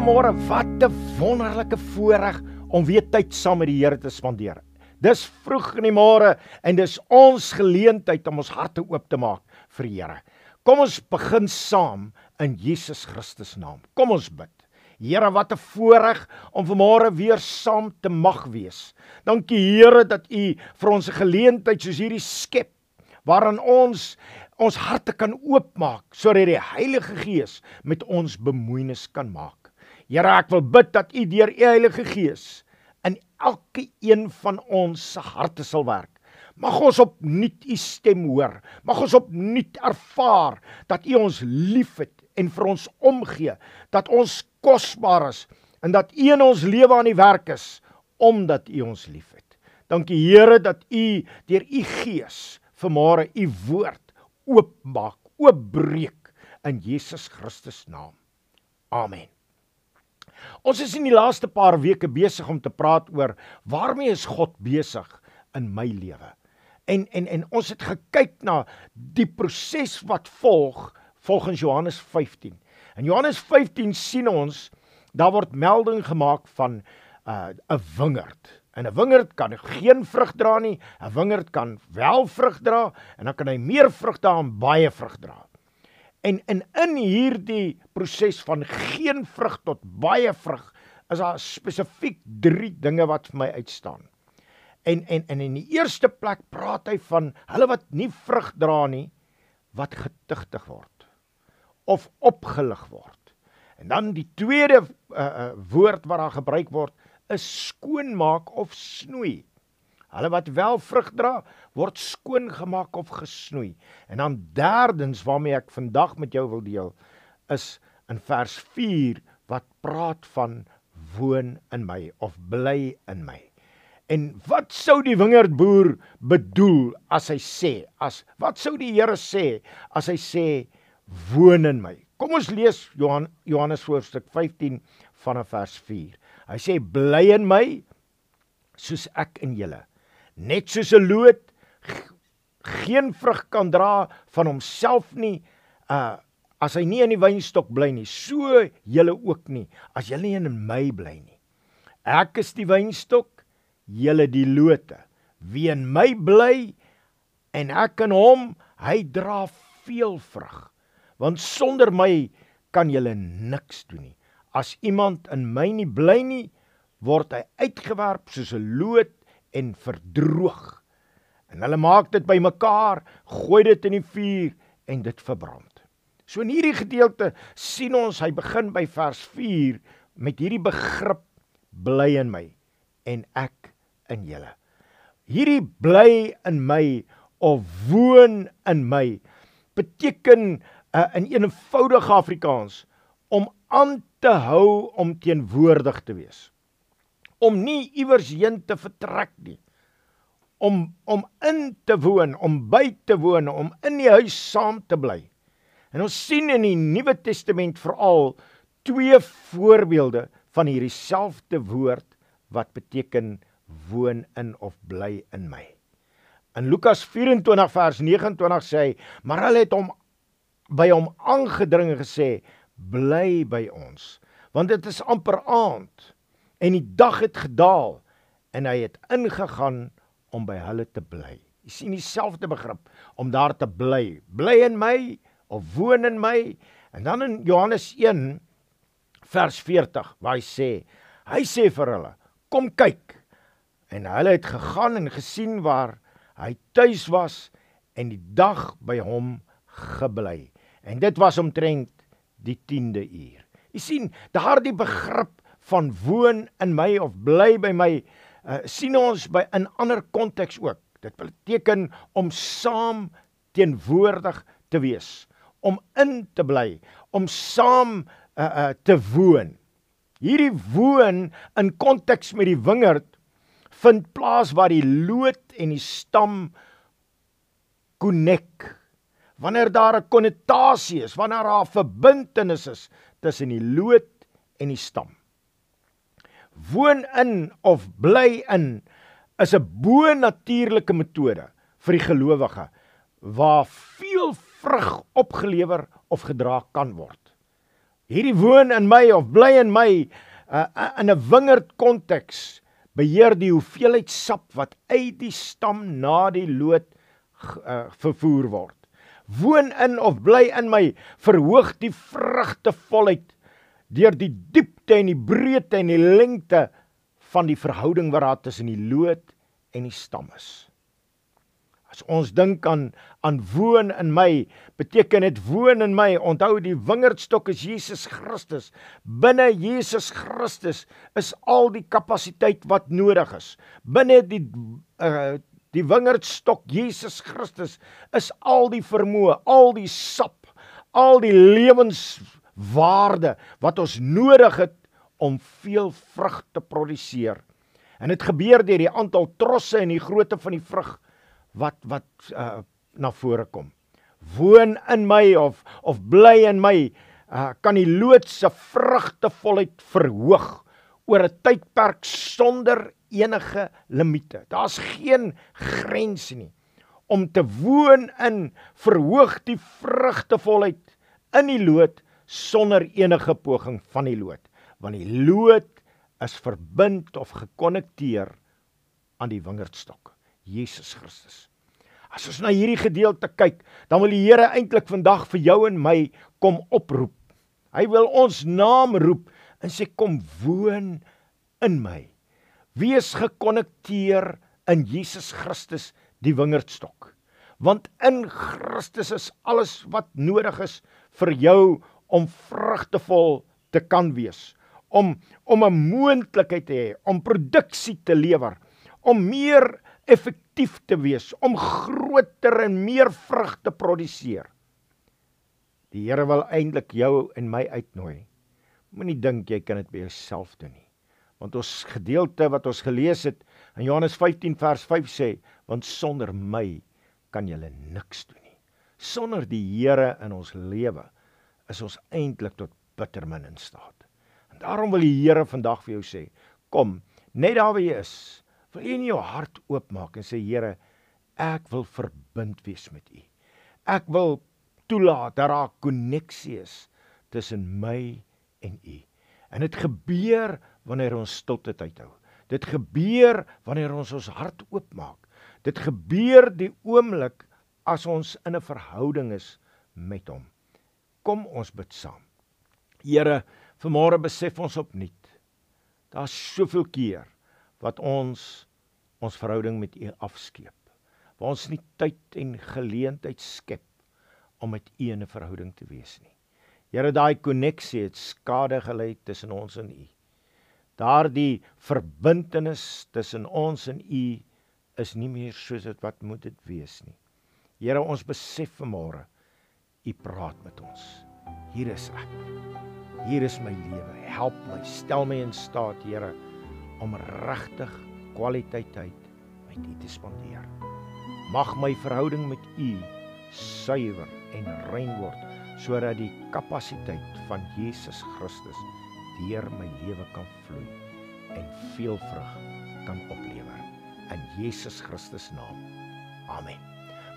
Goeiemôre, wat 'n wonderlike voorreg om weer tyd saam met die Here te spandeer. Dis vroeg in die môre en dis ons geleentheid om ons harte oop te maak vir die Here. Kom ons begin saam in Jesus Christus naam. Kom ons bid. Here, wat 'n voorreg om vanmôre weer saam te mag wees. Dankie Here dat U vir ons 'n geleentheid soos hierdie skep waarin ons ons harte kan oopmaak sodat die Heilige Gees met ons bemoeienis kan maak. Here, ek wil bid dat U deur U Heilige Gees in elke een van ons se harte sal werk. Mag ons opnuut U stem hoor. Mag ons opnuut ervaar dat U ons liefhet en vir ons omgee, dat ons kosbaar is en dat U in ons lewe aan die werk is omdat U ons liefhet. Dankie Here dat U deur U Gees vanmôre U woord oopmaak, oopbreek in Jesus Christus naam. Amen. Ons is in die laaste paar weke besig om te praat oor waarmee is God besig in my lewe. En en en ons het gekyk na die proses wat volg volgens Johannes 15. In Johannes 15 sien ons daar word melding gemaak van uh, 'n wingerd. En 'n wingerd kan geen vrug dra nie. 'n Wingerd kan wel vrug dra en dan kan hy meer vrug dra en baie vrug dra. En in in hierdie proses van geen vrug tot baie vrug is daar spesifiek 3 dinge wat vir my uitstaan. En en en in die eerste plek praat hy van hulle wat nie vrug dra nie wat getuigtig word of opgelig word. En dan die tweede uh, uh, woord wat daar gebruik word is skoonmaak of snoei. Hulle wat wel vrug dra, word skoon gemaak of gesnoei. En dan derdens waarmee ek vandag met jou wil deel, is in vers 4 wat praat van woon in my of bly in my. En wat sou die wingerdboer bedoel as hy sê, as wat sou die Here sê as hy sê woon in my? Kom ons lees Johan, Johannes hoofstuk 15 vanaf vers 4. Hy sê bly in my soos ek in julle. Net soos 'n loot geen vrug kan dra van homself nie, uh as hy nie in die wynstok bly nie, so julle ook nie as julle nie in my bly nie. Ek is die wynstok, julle die lote. Wie in my bly en ek in hom, hy dra veel vrug. Want sonder my kan julle niks doen nie. As iemand in my nie bly nie, word hy uitgewerp soos 'n loot en verdroog. En hulle maak dit bymekaar, gooi dit in die vuur en dit verbrand. So in hierdie gedeelte sien ons hy begin by vers 4 met hierdie begrip bly in my en ek in julle. Hierdie bly in my of woon in my beteken uh, in eenvoudige Afrikaans om aan te hou om teenwoordig te wees. Om nie iewers heen te vertrek nie. Om om in te woon, om by te woon, om in die huis saam te bly. En ons sien in die Nuwe Testament veral twee voorbeelde van hierdie selfde woord wat beteken woon in of bly in my. In Lukas 24 vers 29 sê hy, maar hulle het hom by hom aangedring en gesê, bly by ons want dit is amper aand en die dag het gedaal en hy het ingegaan om by hulle te bly. Jy sien dieselfde begrip om daar te bly. Bly in my of woon in my. En dan in Johannes 1 vers 40 waar hy sê, hy sê vir hulle, kom kyk. En hulle het gegaan en gesien waar hy tuis was en die dag by hom gebly. En dit was omtrent die 10de uur. Jy sien, daardie begrip van woon in my of bly by my uh, sien ons by 'n ander konteks ook. Dit beteken om saam teenwoordig te wees, om in te bly, om saam uh, uh, te woon. Hierdie woon in konteks met die wingerd vind plaas waar die loot en die stam connect wanneer daar 'n konnotasie is, wanneer daar 'n verbintenis is tussen die loot en die stam. Woon in of bly in is 'n bo-natuurlike metode vir die gelowige waar veel vrug opgelewer of gedra kan word. Hierdie woon in my of bly in my uh, in 'n wingerd konteks beheer die hoeveelheid sap wat uit die stam na die loot uh, vervoer word. Woon in of bly in my verhoog die vrugtevolheid deur die diepte en die breedte en die lengte van die verhouding wat daar tussen die loot en die stam is. As ons dink aan aan woon in my, beteken dit woon in my. Onthou die wingerdstok is Jesus Christus. Binne Jesus Christus is al die kapasiteit wat nodig is. Binne die uh, die wingerdstok Jesus Christus is al die vermoë, al die sap, al die lewenswaarde wat ons nodig het om veel vrug te produseer. En dit gebeur deur die aantal trosse en die grootte van die vrug wat wat uh, na vore kom. Woon in my of of bly in my uh, kan die lood se vrugtevolheid verhoog oor 'n tydperk sonder enige limite. Daar's geen grense nie. Om te woon in verhoog die vrugtevolheid in die lood sonder enige poging van die lood, want die lood is verbind of gekonnekteer aan die wingerdstok. Jesus Christus. As ons na hierdie gedeelte kyk, dan wil die Here eintlik vandag vir jou en my kom oproep. Hy wil ons naam roep en sê kom woon in my. Wees gekonnekteer in Jesus Christus die wingerdstok. Want in Christus is alles wat nodig is vir jou om vrugtevol te kan wees, om om 'n moontlikheid te hê om produksie te lewer, om meer effektief te wees, om groter en meer vrug te produseer. Die Here wil eintlik jou en my uitnooi. Moenie dink jy kan dit by jouself doen nie. Want ons gedeelte wat ons gelees het in Johannes 15 vers 5 sê, want sonder my kan jy niks doen nie. Sonder die Here in ons lewe is ons eintlik tot bitter min in staat. En daarom wil die Here vandag vir jou sê, kom, net daar waar jy is, wil jy in jou hart oopmaak en sê Here, ek wil verbind wees met U. Ek wil toelaat dat daar 'n koneksie is tussen my en U. En dit gebeur wanneer ons stilte uithou. Dit gebeur wanneer ons ons hart oopmaak. Dit gebeur die oomblik as ons in 'n verhouding is met hom. Kom ons bid saam. Here, vanmôre besef ons opnuut. Daar's soveel keer wat ons ons verhouding met U afskeep. Waar ons nie tyd en geleentheid skep om met U 'n verhouding te wees nie. Here, daai koneksie het skade gelei tussen ons en U. Daardie verbintenis tussen ons en U is nie meer soos dit wat moet dit wees nie. Here, ons besef vanmôre U praat met ons. Hier is ek. Hier is my lewe. Help my, stel my in staat, Here om regtig kwaliteit tyd met U te spandeer. Mag my verhouding met U suiwer en rein word sodat die kapasiteit van Jesus Christus deur my lewe kan vloei en veel vrug kan oplewer in Jesus Christus naam. Amen.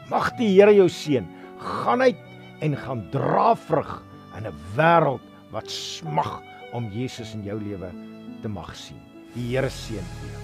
Mag die Here jou seën. Gaan uit en gaan dra vrug in 'n wêreld wat smag om Jesus in jou lewe te mag sien. Die Here seën jou.